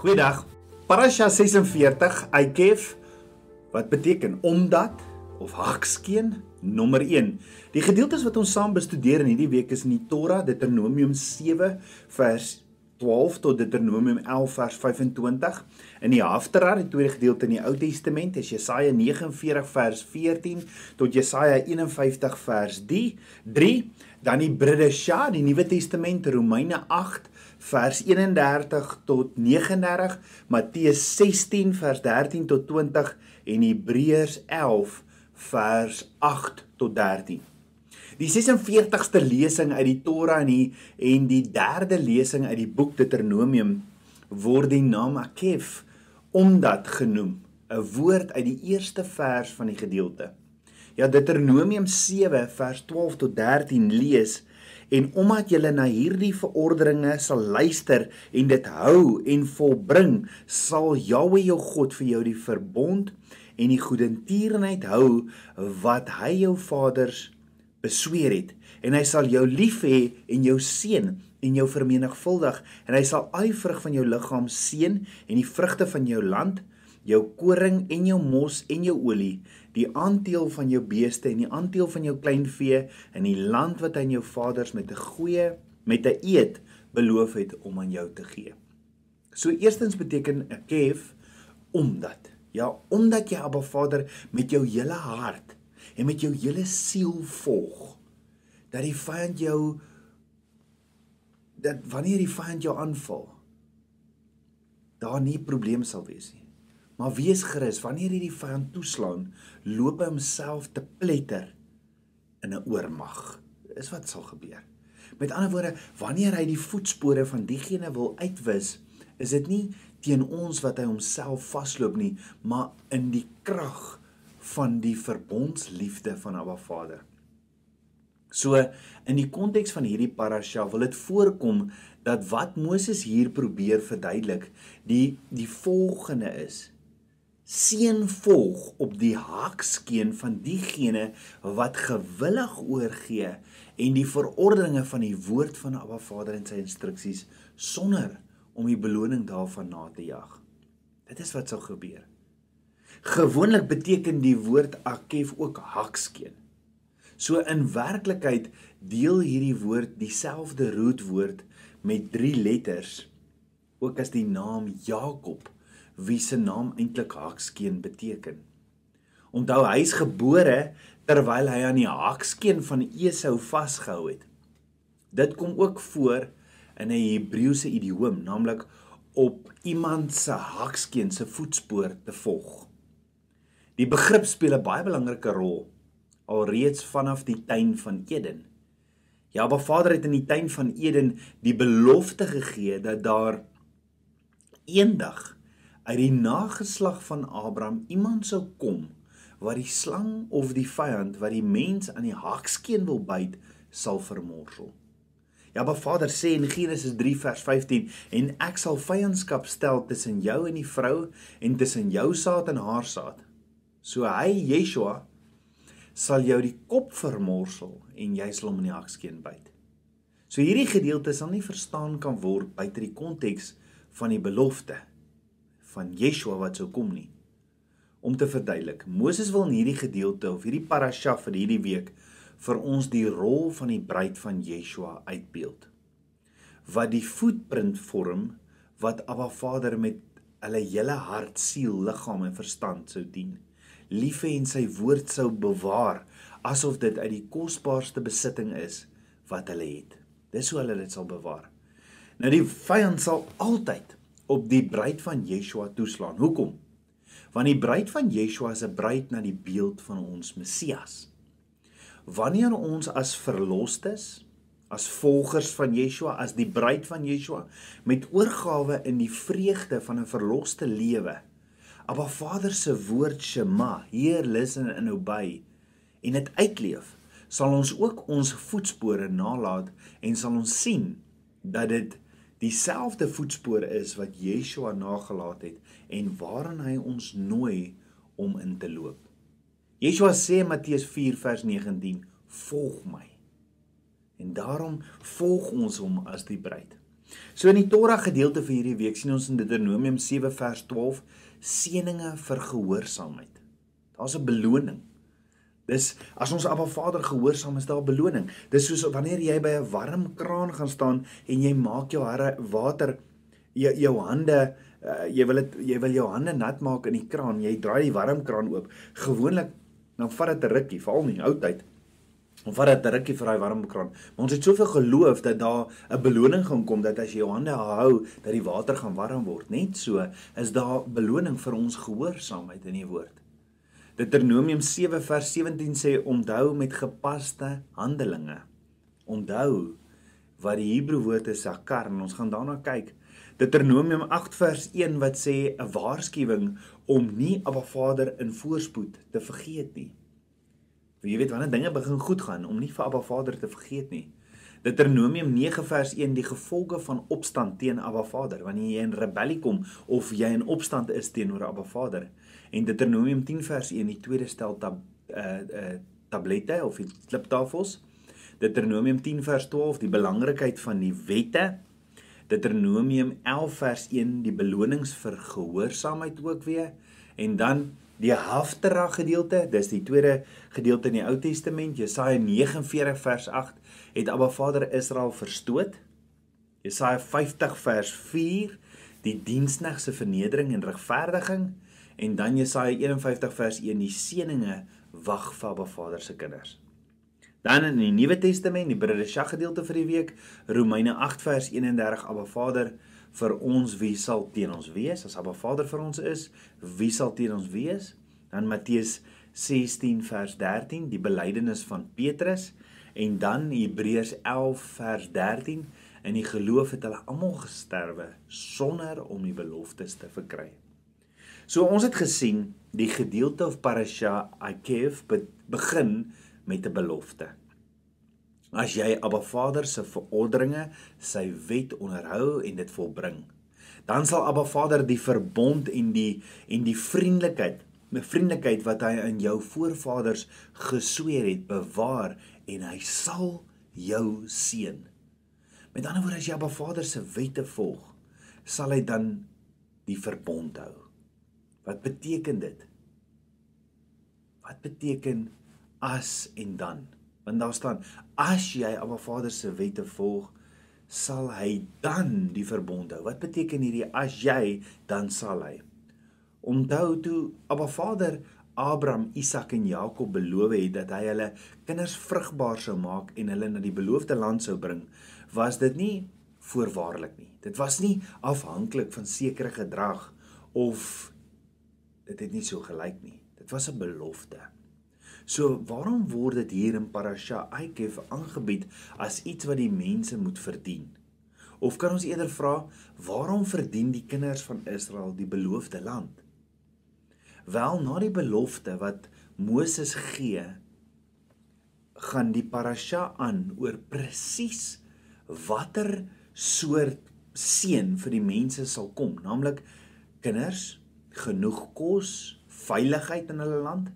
Goeiedag. Parasha 46 Aikef wat beteken omdat of hakskeen nommer 1. Die gedeeltes wat ons saam bestudeer in hierdie week is in die Torah Deuteronomium 7 vers 12 tot Deuteronomium 11 vers 25. In die Haftarah, die tweede gedeelte in die Ou Testament, is Jesaja 49 vers 14 tot Jesaja 51 vers 3. Dan die Bridesha, die Nuwe Testament, Romeine 8 vers 31 tot 39, Matteus 16 vers 13 tot 20 en Hebreërs 11 vers 8 tot 13. Die 46ste lesing uit die Torah en die en die derde lesing uit die boek Deuteronomium word die naam Akef omdat genoem, 'n woord uit die eerste vers van die gedeelte. Ja Deuteronomium 7 vers 12 tot 13 lees en omdat jy na hierdie verordeninge sal luister en dit hou en volbring, sal Jahwe jou God vir jou die verbond en die goedertierenheid hou wat hy jou vaders besweer het. En hy sal jou lief hê en jou seën en jou vermenigvuldig. En hy sal al die vrug van jou liggaam seën en die vrugte van jou land jou koring en jou mos en jou olie die aandeel van jou beeste en die aandeel van jou kleinvee in die land wat hy aan jou vaders met 'n goeie met 'n eed beloof het om aan jou te gee. So eerstens beteken 'n kef omdat. Ja omdat jy Abba Vader met jou hele hart en met jou hele siel volg dat die vyand jou dat wanneer die vyand jou aanval daar nie probleem sal wees nie. Maar wees gerus wanneer hierdie vyand toeslaan loop hy homself te pletter in 'n oormag. Is wat sal gebeur. Met ander woorde wanneer hy die voetspore van diegene wil uitwis is dit nie teen ons wat hy homself vasloop nie maar in die krag van die verbondsliefde van Abba Vader. So in die konteks van hierdie parasha wil dit voorkom dat wat Moses hier probeer verduidelik, die die volgende is: seën volg op die hakskeen van diegene wat gewillig oorgee en die verordeninge van die woord van Abba Vader en sy instruksies sonder om die beloning daarvan na te jag. Dit is wat sou gebeur. Gewoonlik beteken die woord akef ook hakskeen. So in werklikheid deel hierdie woord dieselfde roetwoord met 3 letters ook as die naam Jakob wie se naam eintlik hakskeen beteken. Onthou hy is gebore terwyl hy aan die hakskeen van Esau vasgehou het. Dit kom ook voor in 'n Hebreëse idioom, naamlik op iemand se hakskeen se voetspoor te volg. Die begrip speel 'n baie belangrike rol alreeds vanaf die tuin van Eden. Ja, Abba Vader het in die tuin van Eden die belofte gegee dat daar eendag uit die nageslag van Abraham iemand sou kom wat die slang of die vyand wat die mens aan die hakskeen wil byt sal vermorsel. Ja, Abba Vader sê in Genesis 3 vers 15 en ek sal vyandskap stel tussen jou en die vrou en tussen jou saad en haar saad. So hy Yeshua sal jou die kop vermorsel en jy sal hom in die hakskeen byt. So hierdie gedeelte sal nie verstaan kan word buite die konteks van die belofte van Yeshua wat sou kom nie. Om te verduidelik, Moses wil in hierdie gedeelte of hierdie parasha vir hierdie week vir ons die rol van die bruid van Yeshua uitbeeld. Wat die voetprint vorm wat Abba Vader met hulle hele hart, siel, liggaam en verstand sou dien lief hê en sy woord sou bewaar asof dit uit die kosbaarste besitting is wat hulle het. Dis hoe hulle dit sal bewaar. Nou die vyand sal altyd op die bruid van Yeshua toeslaan. Hoekom? Want die bruid van Yeshua is 'n bruid na die beeld van ons Messias. Wanneer ons as verlosstes, as volgers van Yeshua, as die bruid van Yeshua met oorgawe in die vreugde van 'n verloste lewe Abba Vader se woord Shema, heer listen en obey en dit uitleef, sal ons ook ons voetspore nalat en sal ons sien dat dit dieselfde voetspore is wat Yeshua nagelaat het en waaraan hy ons nooi om in te loop. Yeshua sê in Matteus 4 vers 19: "Volg my." En daarom volg ons hom as die bruid. So in die Torah gedeelte vir hierdie week sien ons in Deuteronomium 7 vers 12 seëninge vir gehoorsaamheid. Daar's 'n beloning. Dis as ons Abba Vader gehoorsaam is, daar 'n beloning. Dis soos wanneer jy by 'n warm kraan gaan staan en jy maak jou hare water jou, jou hande uh, jy wil dit jy wil jou hande nat maak in die kraan. Jy draai die warm kraan oop. Gewoonlik dan vat dit 'n rukkie, veral in die ou tyd. Om vat dit 'n rukkie vir daai warm kraan. Maar ons het soveel geloof dat daar 'n beloning gaan kom dat as jy jou hande hou, dat die water gaan warm word. Net so is daar beloning vir ons gehoorsaamheid in die woord. Deuteronomium 7 vers 17 sê onthou met gepaste handelinge. Onthou wat die Hebreë woord is sakar en ons gaan daarna kyk. Deuteronomium 8 vers 1 wat sê 'n waarskuwing om nie Abba Vader in voorspoed te vergeet nie. Wie weet wanneer dinge begin goed gaan om nie vir Abba Vader te vergeet nie. Deuteronomium 9 vers 1 die gevolge van opstand teen Abba Vader wanneer jy in rebellie kom of jy in opstand is teenoor Abba Vader. En Deuteronomium 10 vers 1 die tweede stel tab uh uh tablette of die kliptafels. Deuteronomium 10 vers 12 die belangrikheid van die wette. Deuteronomium 11 vers 1 die belonings vir gehoorsaamheid ook weer. En dan die haftara gedeelte, dis die tweede gedeelte in die Ou Testament, Jesaja 49 vers 8 het Abba Vader Israel verstoot. Jesaja 50 vers 4 die diensneg se vernedering en regverdiging En dan Jesaja 51 vers 1 die seëninge wag vir Abba Vader se kinders. Dan in die Nuwe Testament, die Bridesha gedeelte vir die week, Romeine 8 vers 31 Abba Vader vir ons wie sal teen ons wees? As Abba Vader vir ons is, wie sal teen ons wees? Dan Matteus 16 vers 13, die belydenis van Petrus en dan Hebreërs 11 vers 13 in die geloof het hulle almal gesterwe sonder om die beloftes te verkry. So ons het gesien die gedeelte of parasha Akev begin met 'n belofte. As jy Abba Vader se verordeninge, sy wet onderhou en dit volbring, dan sal Abba Vader die verbond en die en die vriendelikheid, met vriendelikheid wat hy aan jou voorvaders gesweer het, bewaar en hy sal jou seën. Met ander woorde as jy Abba Vader se wette volg, sal hy dan die verbond hou. Wat beteken dit? Wat beteken as en dan? Want daar staan as jy Abba Vader se wette volg, sal hy dan die verbond hou. Wat beteken hierdie as jy dan sal hy? Onthou toe Abba Vader Abraham, Isak en Jakob beloof het dat hy hulle kinders vrugbaar sou maak en hulle na die beloofde land sou bring, was dit nie voorwaardelik nie. Dit was nie afhanklik van sekere gedrag of dit het nie so gelyk nie. Dit was 'n belofte. So waarom word dit hier in Parasha Aikef aangebied as iets wat die mense moet verdien? Of kan ons eerder vra, waarom verdien die kinders van Israel die beloofde land? Wel, na die belofte wat Moses gee, gaan die parasha aan oor presies watter soort seën vir die mense sal kom, naamlik kinders genoeg kos, veiligheid in hulle land.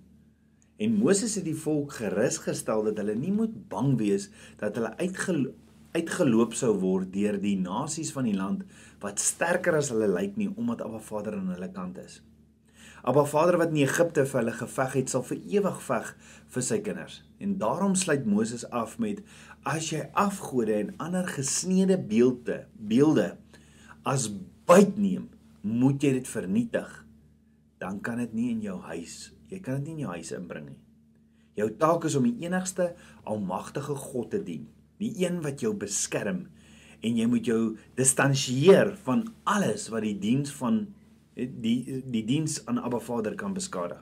En Moses het die volk gerus gestel dat hulle nie moet bang wees dat hulle uitgelo uitgeloop sou word deur die nasies van die land wat sterker as hulle lyk nie omdat Abba Vader aan hulle kant is. Abba Vader wat in Egipte vir hulle geveg het, sal vir ewig veg vir sy kinders. En daarom sluit Moses af met as jy afgode en ander gesneede beelde beelde as byt neem, moet jy dit vernietig dan kan dit nie in jou huis, jy kan dit nie in jou huis inbring nie. Jou taak is om die enigste almagtige God te dien, die een wat jou beskerm en jy moet jou distansieer van alles wat die diens van die die diens aan Abba Vader kan beskadig.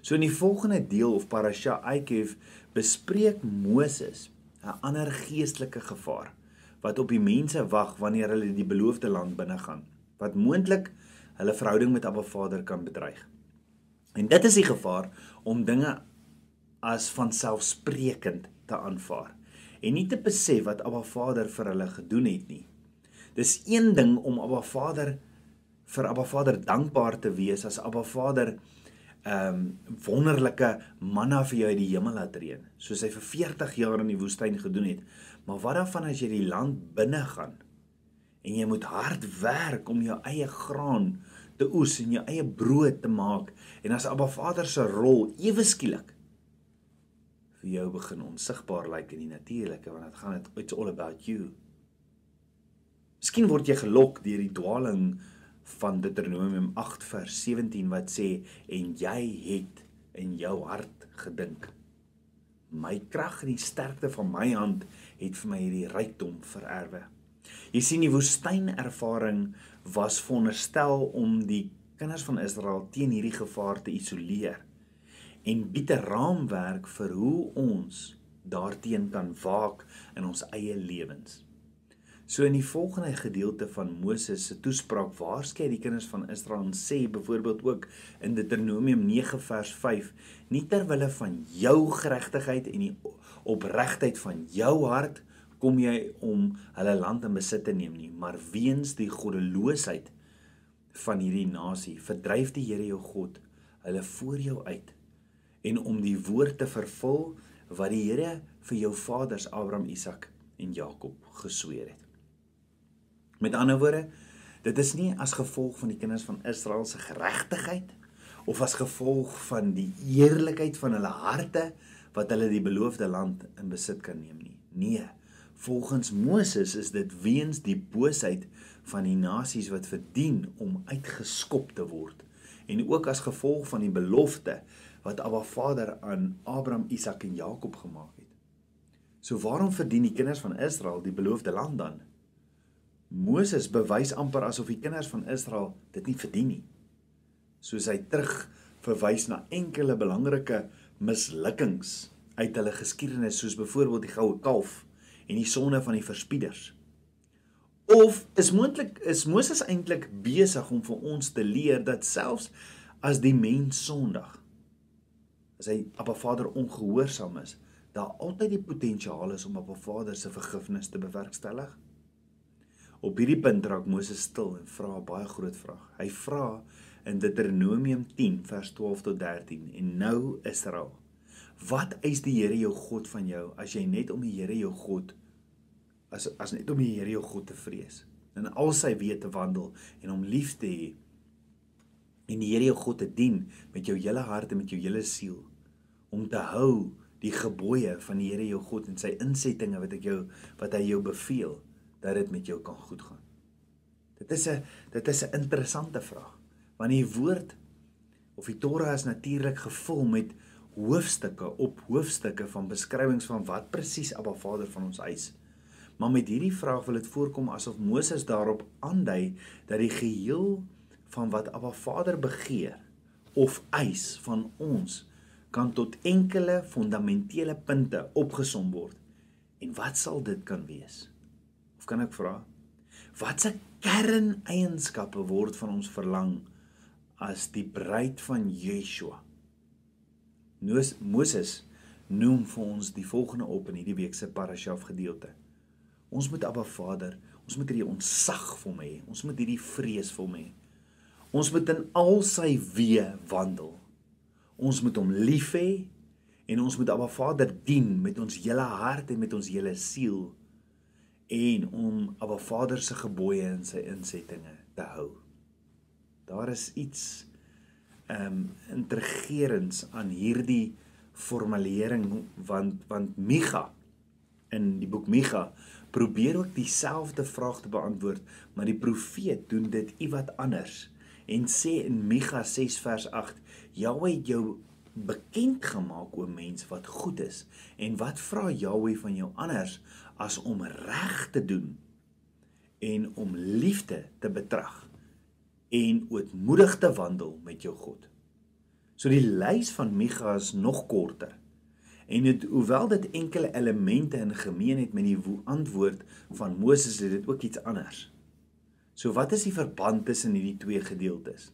So in die volgende deel of parasha Aikev bespreek Moses 'n ander geestelike gevaar wat op die mense wag wanneer hulle die beloofde land binne gaan. Wat moontlik hulle verhouding met Abba Vader kan bedreig. En dit is die gevaar om dinge as vanselfsprekend te aanvaar en nie te besef wat Abba Vader vir hulle gedoen het nie. Dis een ding om Abba Vader vir Abba Vader dankbaar te wees as Abba Vader ehm um, wonderlike manna vir jou uit die hemel laat reën, soos hy vir 40 jaar in die woestyn gedoen het. Maar wat dan van as jy die land binne gaan en jy moet hard werk om jou eie graan te oes en jou eie brood te maak en as Abba Vader se rol ewe skielik vir jou begin onsigbaar lyk like in die natuurlike want dit gaan dit it's all about you. Miskien word jy gelok deur die dwaling van Deuteronomium 8 vers 17 wat sê en jy het in jou hart gedink my krag en die sterkte van my hand het vir my hierdie rykdom vererwe. Jy sien die woestynervaring was veronderstel om die kinders van Israel teen hierdie gevaar te isoleer en bied 'n raamwerk vir hoe ons daarteen kan waak in ons eie lewens. So in die volgende gedeelte van Moses se toespraak waarskei die kinders van Israel en sê byvoorbeeld ook in Deuteronomium 9 vers 5 nie ter wille van jou geregtigheid en die opregtheid van jou hart kom jy om hulle land in besit te neem nie, maar weens die goddeloosheid van hierdie nasie verdryf die Here jou God hulle voor jou uit en om die woord te vervul wat die Here vir jou vaders Abraham, Isak en Jakob gesweer het. Met ander woorde, dit is nie as gevolg van die kinders van Israel se geregtigheid of as gevolg van die eerlikheid van hulle harte wat hulle die beloofde land in besit kan neem nie. Nee, Volgens Moses is dit weens die boosheid van die nasies wat verdien om uitgeskop te word en ook as gevolg van die belofte wat Abba Vader aan Abraham, Isak en Jakob gemaak het. So waarom verdien die kinders van Israel die beloofde land dan? Moses bewys amper asof die kinders van Israel dit nie verdien nie. Soos hy terug verwys na enkele belangrike mislukkings uit hulle geskiedenis soos byvoorbeeld die goue kalf en die sonde van die verspieders. Of is moontlik is Moses eintlik besig om vir ons te leer dat selfs as die mens sondig as hy Abba Vader ongehoorsaam is, daar altyd die potensiaal is om Abba Vader se vergifnis te bewerkstellig? Op hierdie punt raak Moses stil en vra 'n baie groot vraag. Hy vra in Deuteronomium 10 vers 12 tot 13 en nou Israel Wat eis die Here jou God van jou as jy net om die Here jou God as as net om die Here jou God te vrees en al sy weë te wandel en hom lief te hê en die Here jou God te dien met jou hele hart en met jou hele siel om te hou die gebooie van die Here jou God en sy insettinge wat ek jou wat hy jou beveel dat dit met jou kan goed gaan. Dit is 'n dit is 'n interessante vraag want die woord of die Torah is natuurlik gevul met hoofstukke op hoofstukke van beskrywings van wat presies Abba Vader van ons eis. Maar met hierdie vraag wil dit voorkom asof Moses daarop aandui dat die geheel van wat Abba Vader begeer of eis van ons kan tot enkele fundamentele punte opgesom word. En wat sal dit kan wees? Of kan ek vra? Watse kerneienskappe word van ons verlang as die bruid van Yeshua? Moses noem vir ons die volgende op in hierdie week se parasha gedeelte. Ons moet Abba Vader, ons moet hierdie ontsag vir hom hê. Ons moet hierdie vrees vir hom hê. Ons moet in al sy weë wandel. Ons moet hom lief hê en ons moet Abba Vader dien met ons hele hart en met ons hele siel en om Abba Vader se gebooie en sy insettinge te hou. Daar is iets ehm um, intrigerends aan hierdie formulering want want Micha in die boek Micha probeer ook dieselfde vraag te beantwoord, maar die profeet doen dit iewat anders en sê in Micha 6 vers 8: Jahwe het jou bekend gemaak o mens wat goed is en wat vra Jahwe van jou anders as om reg te doen en om liefde te betrag en ootmoedig te wandel met jou God. So die lys van Micha is nog korter. En dit hoewel dit enkele elemente in gemeen het met die antwoord van Moses, het dit ook iets anders. So wat is die verband tussen hierdie twee gedeeltes?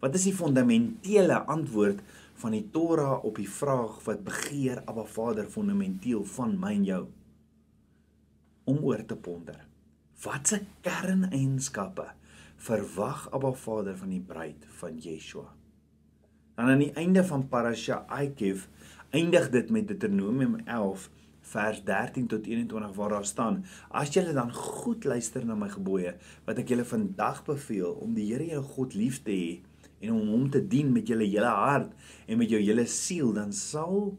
Wat is die fundamentele antwoord van die Torah op die vraag wat begeer Abba Vader fundamenteel van my en jou om oor te ponder? Wat se kerneienskappe verwag Abba Vader van die bruid van Yeshua? Dan aan die einde van Parasha Aikev eindig dit met Deuteronomium 11 vers 13 tot 21 waar daar staan: As julle dan goed luister na my gebooie wat ek julle vandag beveel om die Here jou God lief te hê en om hom te dien met julle hele hart en met jou hele siel, dan sal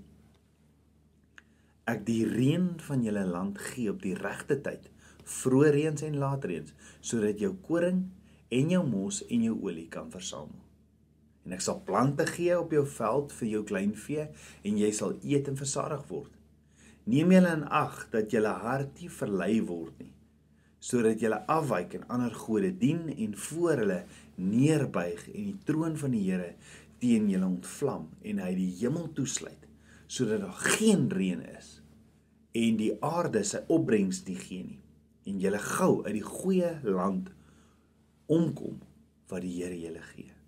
ek die reën van julle land gee op die regte tyd, vroeë reëns en laat reëns, sodat jou koring en jou mos en jou olie kan versamel. En ek sal plante gee op jou veld vir jou kleinvee en jy sal eet en versadig word. Neem julle in ag dat julle hart nie verlei word nie, sodat julle afwyk en ander gode dien en voor hulle neerbuig en die troon van die Here teen julle ontvlam en hy die hemel toesluit sodat daar geen reën is en die aarde sy opbrengs nie gee nie en julle gou uit die goeie land omkom wat die Here julle gee.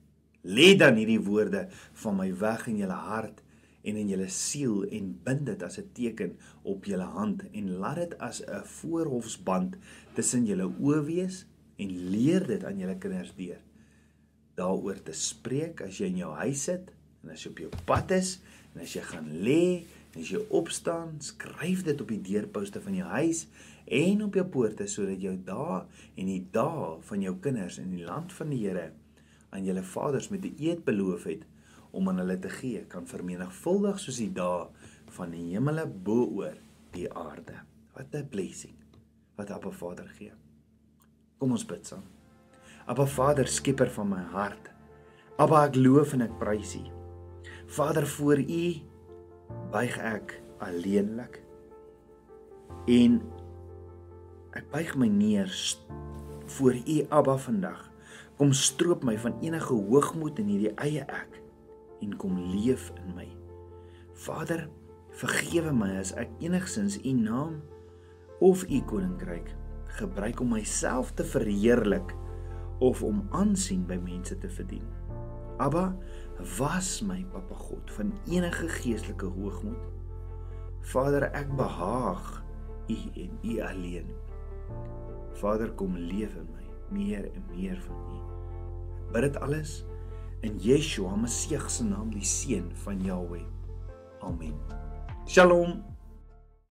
Lê dan hierdie woorde van my weg in julle hart en in julle siel en bind dit as 'n teken op julle hand en laat dit as 'n voorhofsband tussen julle oë wees en leer dit aan julle kinders deur daaroor te spreek as jy in jou huis sit en as jy op jou pad is en as jy gaan lê en as jy opstaan, skryf dit op die deurposte van jou huis en op jou poorte sodat jou dae en die dae van jou kinders in die land van die Here aan julle vaders met 'n eed beloof het om aan hulle te gee kan vermenigvuldig soos die dae van die hemele bo oor die aarde. Wat 'n blessing wat Abba Vader gee. Kom ons bid saam. Abba Vader, skieper van my hart. Abba, ek loof en ek prys U. Vader, voor U buig ek alleenlik. En ek buig my neer voor U, Abba, vandag. Kom stroop my van enige hoogmoed in hierdie eie ek en kom leef in my. Vader, vergewe my as ek enigsins U naam of U koninkryk gebruik om myself te verheerlik of om aansien by mense te verdien. Abba, was my Papa God van enige geestelike hoogmoed. Vader, ek behaag U en U alleen. Vader, kom leef in my meer en meer van U bid dit alles in Yeshua Messie se naam, die seun van Jahweh. Amen. Shalom.